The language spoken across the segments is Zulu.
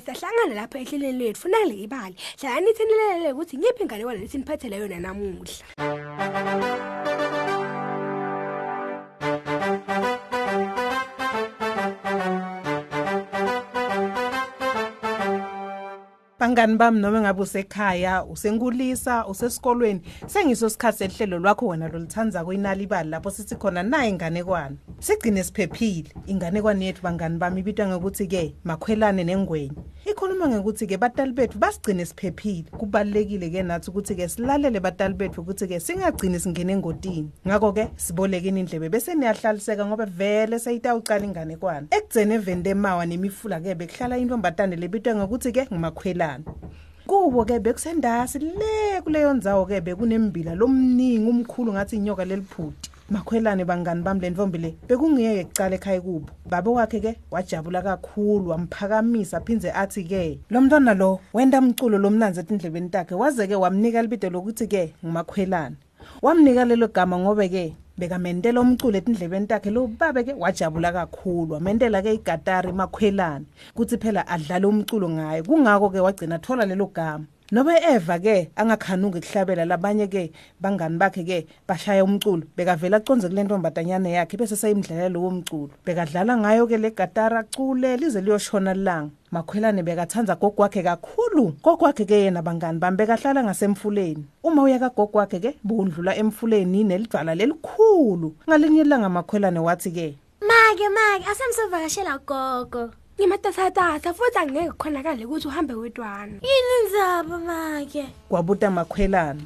emakhaya sahlangana lapho ehlelweni lethu. Funale ibali. Hlala nithi nilelele ukuthi ngiphi inganekwane lethi niphathele yona namuhla. Bangani bami noma ngabe usekhaya, usenkulisa, usesikolweni, sengiso isikhathi sehlelo lwakho wena lolithanza kwinali ibali lapho sithi khona nayi inganekwane. Sigcine siphephile. Inganekwane yethu bangani bami ibitwa ngokuthi ke makhwelane nengwenye. Ikhuluma ngokuthi ke batali bethu basigcine siphephile. Kubalekile ke nathi ukuthi ke silalele batali bethu ukuthi ke singagcini singene engotini. Ngakho ke sibolekeni indlebe bese niyahlaliseka ngoba vele seyitawuqala inganekwane. Ekugcene evende emawa nemifula ke bekuhlala intombatane lebitwa ngokuthi ke ngumakhwelane. kubo ke bekusendasi le kuleyo ndzawo ke bekunembila lomningi umkhulu ngathi inyoka leliphuti makhwelane bangani bami lentombi le bekungiyeke kucala ekhaya kubo. Baba wakhe ke wajabula kakhulu wamphakamisa phindze athi ke lo mntwana lo wenda umculo lomnanzi etindlebeni takhe waze ke wamnika libido lokuthi ke ngumakhwelane wamnika lelo gama ngobe ke bekamentela umculo etindlebeni takhe lo babe ke wajabula kakhulu wamentela ke igatari makhwelane kuthi phela adlale umculo ngayo kungako ke wagcina thola lelo gama. Nobe eva ke angakhanuki kuhlabela labanye ke bangani bakhe ke bashaya umculo bekavela aconze kule ntombatanyane yakhe bese sayimdlalela lowo mculo. Bekadlala ngayo ke le gatari acule lize liyoshona lilanga. Makhwelane bekathandza gogo wakhe kakhulu. Gogo wakhe ke yena bangani bami bekahlala ngasemfuleni. Uma uya kagogo wakhe ke bondlula emfuleni nelidvala lelikhulu. Ngalinye ilanga makhwelane wathi ke Make make asemsovakashela gogo. Ngimatasatasa futhi angeke kukhonakale ukuthi uhambe wedwana Yini indzaba make? kwabuta makhwelane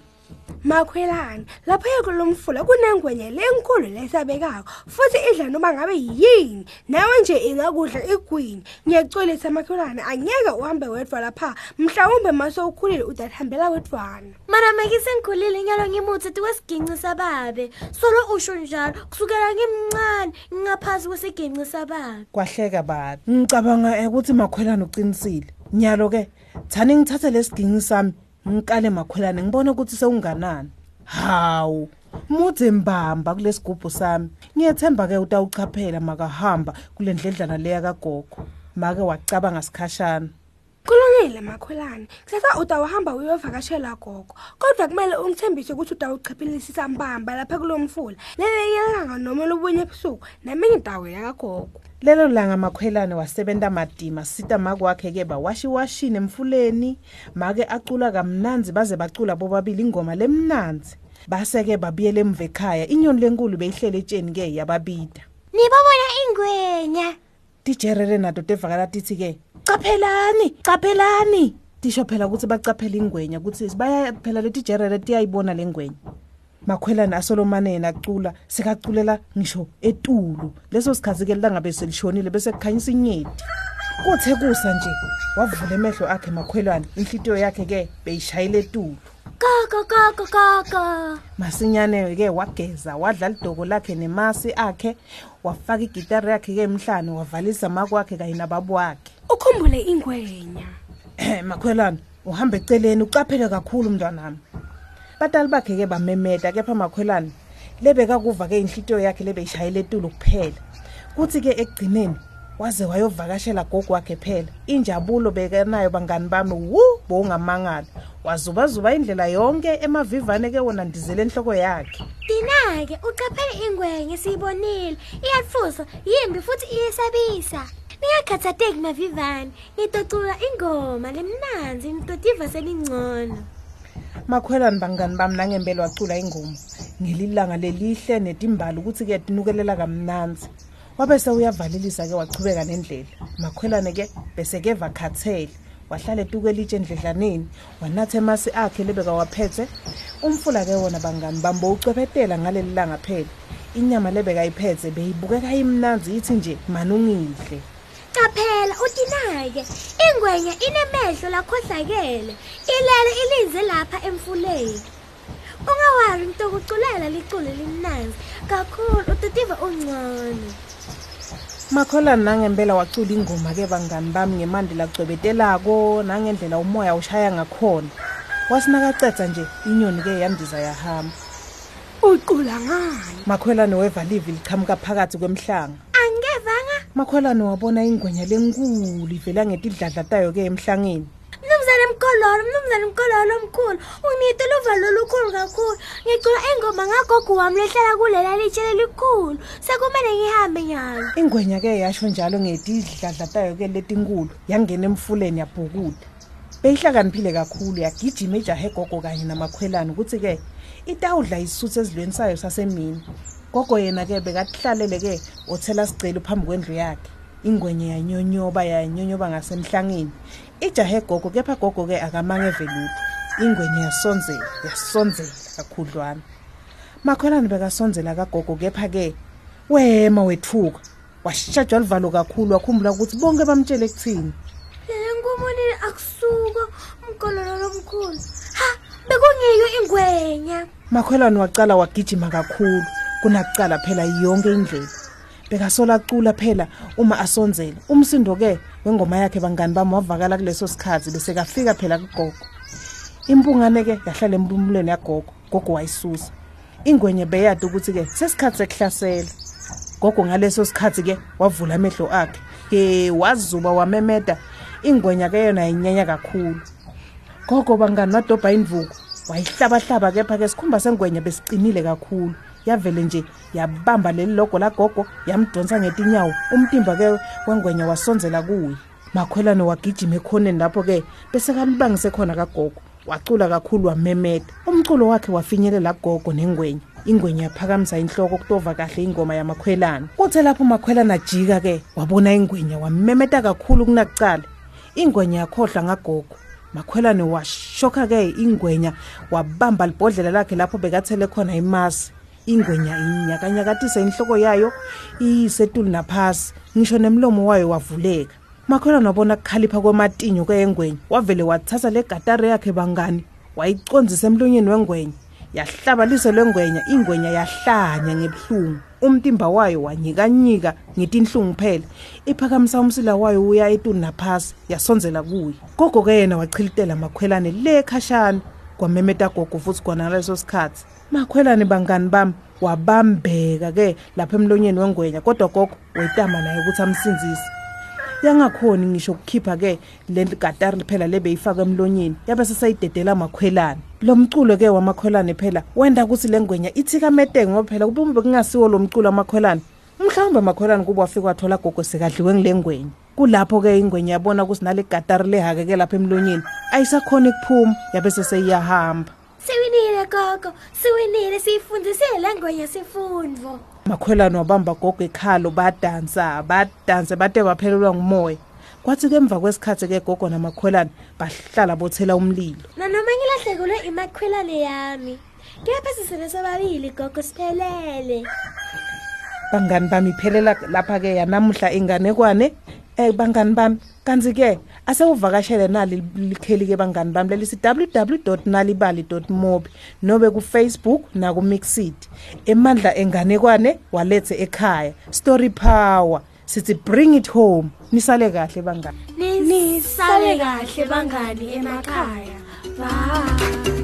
makhwelane lapho yekulomfula kunengwenye lenkulu lesabekako futhi idla noma ngabe yini? Nawe nje ingakudla igwini ngiyacolisa makhwelane angeke uhambe wedwa lapha. Mhlawumbe mase ukhulile udathambela wedwana Mana make sengikhulile nyalo ngimuthe tikwesiginci sababe. Solo usho njalo kusukela ngimncane ngingaphansi kwesiginci sababe. kwahleka babi ngicabanga ukuthi makhwelane uqinisile. Nyalo ke thani ngithathe lesiginci sami. Ngikale makhwelane ngibone ukuthi sewunganani. Hawu mudze mbamba kulesigubhu sami. Ngiyethemba ke utawuchaphela makahamba kule ndledlana leya kagogo. Make wacabanga sikhashana. Kulungile makhwelane kusasa utawuhamba uyovakashela gogo. Kodwa kumele ungithembise ukuthi utawuchiphilisisa mbamba lapha kulo mfula. Lelinye ilanga noma lobunye ebusuku neminye indawo yakagogo. Lelo langa makhwelane wasebenta madima sita make wakhe ke bawashiwashini emfuleni. Make acula kamnanzi baze bacula bobabili ingoma lemnanzi. Base-ke babuyela emva ekhaya inyoni lenkulu beyihlele etsheni ke yababida. Nibabona ingwenya. tijerere nato tevakala tithi ke caphelani caphelani tisho phela ukuthi bacaphela ingwenya ukuthi baya phela leti jerere tiyayibona le ngwenya. Makhwelane asolomane yena acula sekaculela ngisho etulu. Leso sikhathi ke lilangabe selishonile bese kukhanyisa inyeti kuthe kusa nje wavula emehlo akhe makhwelwane inhlitiyo yakhe ke beyishayile etulu. Gogo gogo gogo. masinyane ke wageza wadla lidoko lakhe nemasi akhe wafaka igitari yakhe ke emhlane wavalisa makwakhe kanye nababo wakhe. Ukhumbule ingwenya. Makhwelana uhamba eceleni ucaphele kakhulu mntwanami batali bakhe ke bamemeta kepha makhwelana lebekakuva ke inhlitiyo yakhe lebeyishayela etulu kuphela. Kuthi ke ekugcineni waze wayovakashela gogo wakhe phela. Injabulo bekenayo bangani bami wu bowungamangala. Wazubazuba indlela yonke emavivane ke wona ndizele enhloko yakhe. Dinake ucaphele ingwenya siyibonile. Iyatfusa, yimbi futhi iyesabisa. Ningakhathateki mavivane. Ngitocula ingoma lemnanzi nitotiva selingcono. makhwelani bangani bami nangempela wacula ingoma. Ngelilanga lelihle netimbali ukuthi-ke tinukelela kamnanzi. Wabe sewuyavalelisa ke wachubeka nendlela. Makhwelane ke besekeva khathele wahlala etuku elitshe endledlaneni wanatha emasi akhe lebekawaphethe umfula ke wona bangani bami bowucephetela ngaleli langa phela. Inyama lebekayiphethe beyibukeka imnanzi ithi nje manungihle Qaphela utinake. Ingwenya inemehlo lakhohlakele. Ilele ilinze lapha emfuleni. Ungawari ngitokuculela licule limnanzi. Kakhulu utotiva ungcono. makholani nangempela wacula ingoma ke bangani bami ngemandi lagcwebetelako nangendlela umoya ushaya ngakhona wasinakacedza nje inyoni ke yandiza yahamba ucula ngani makhwelane weva livi liqhamuka phakathi kwemhlanga Angevanga makhwelane wabona ingwenya lenkulu ivela ngetidladla tayo ke emhlangeni. Mnumzane mkololo mnumzane mkololo omkhulu. Unginitela uvalo olukhulu kakhulu. Ngicula ingoma ngagogo wami lehlala kulela litshe lelikhulu sekumele ngihambe nyalo. Ingwenya ke yasho njalo ngetidladla tayo ke letinkulu yangena emfuleni yabhukuda. Beyihlakaniphile kakhulu yagijima ijahe gogo kanye namakhwelane ukuthi ke itawudla isuthu ezilweni sayo sasemini. Gogo yena ke bekahlalele ke othela sigcelo phambi kwendlu yakhe. Ingwenye yanyonyoba yanyonyoba ngasemhlangeni. Ijahe gogo kepha gogo ke akamange velutho ingwenye yasonzela yasonzela kakhudlwana. Makhwelane bekasonzela kagogo kepha ke wema wethuka. Washajwa livalo kakhulu wakhumbula ukuthi bonke bamtshele kuthini lenkumonini akusuka umkololo lomkhulu. Ha bekungiyo ingwenya. Makhwelane wacala wagijima kakhulu kunakucala phela yonke indlela. Bekasola cula phela uma asonzela. Umsindo ke wengoma yakhe bangani bami wavakala kuleso sikhathi bese kafika phela kugogo. Impungane ke yahlala empumulweni yagogo. Gogo wayisusa. Ingwenye beyade ukuthi ke sesikhathi sekuhlasela. Gogo ngaleso sikhathi ke wavula amehlo akhe. Ye wazuba wamemeda. Ingwenya ke yona yinyanya kakhulu. Gogo bangani wadobha indvuku wayihlabahlaba kepha ke sikhumba sengwenya besiqinile kakhulu yavele nje yabamba leli logo lagogo yamdonsa ngetinyawo. Umtimba ke wengwenya wasonzela kuye. Makhwelane wagijima ekhoneni lapho ke bese kalibangise khona kagogo. Wacula kakhulu wamemeda. Umculo wakhe wafinyelela gogo nengwenya. Ingwenya yaphakamisa inhloko kutova kahle ingoma yamakhwelane. Kuthe lapho umakhwelane ajika ke wabona ingwenya wamemeta kakhulu kunakucala. Ingwenya yakhohlwa ngagogo. Makhwelane washokha ke ingwenya wabamba libhodlela lakhe lapho bekathele khona imasi ingwenya inyakanyakatisa inhloko yayo iyisetulu naphasi ngisho nemlomo wayo wavuleka. Makhwelane wabona kukhalipha kwematinyo kwengwenya wavele wathatha le gatari yakhe bangani wayiconzisa emlonyeni wengwenya yahlabalisa lengwenya ingwenya yahlanya ngebuhlungu. Umtimba wayo wanyikanyika ngetinhlungu phela iphakamisa umsila wayo uya etuni naphasi yasonzela kuye. Gogo ke yena wachilitela makhwelane le khashana kwamemeta gogo futhi kona ngaleso sikhathi. Makhwelane bangani bami wabambeka ke lapha emlonyeni wengwenya kodwa gogo wetama naye ukuthi amsinzise yangakhoni ngisho ukukhipha ke le gatari phela lebeyifaka emlonyeni yabe sesayidedela amakhwelane lo mculo ke wamakhwelane phela wenda ukuthi le ngwenya ithikametenge ngoba phela kube bekungasiwo lo mculo wamakhwelane mhlawumbe amakhwelane kuba wafika wathola gogo sekadliwe ngile ngwenya. Kulapho ke ingwenya yabona ukuthi nale gatari lehake lapha emlonyeni ayisakhona ukuphuma yabe seseyiyahamba siwinile gogo. Siwinile siyifundisile le ngwenya sifundvo makhwelane wabamba gogo ekhalo badansa badanse bade baphelelwa ngumoya. Kwathi ke emva kwesikhathi ke gogo namakhwelane bahlala bothela umlilo. Nanoma ngilahlekelwe imakhwelane yami. Kepha sisele sobabili gogo siphelele. Bangani bami iphelela lapha ke yanamuhla inganekwane. Eh bangani bami kanti ke asewuvakashele nali likheli ke bangani bami lelisi www.nalibali.mobi nobe ku Facebook na ku Mixit emandla enganekwane walethe ekhaya. Story power. Sithi bring it home. Nisale kahle bangani. Nisale kahle bangani emakhaya. Bye.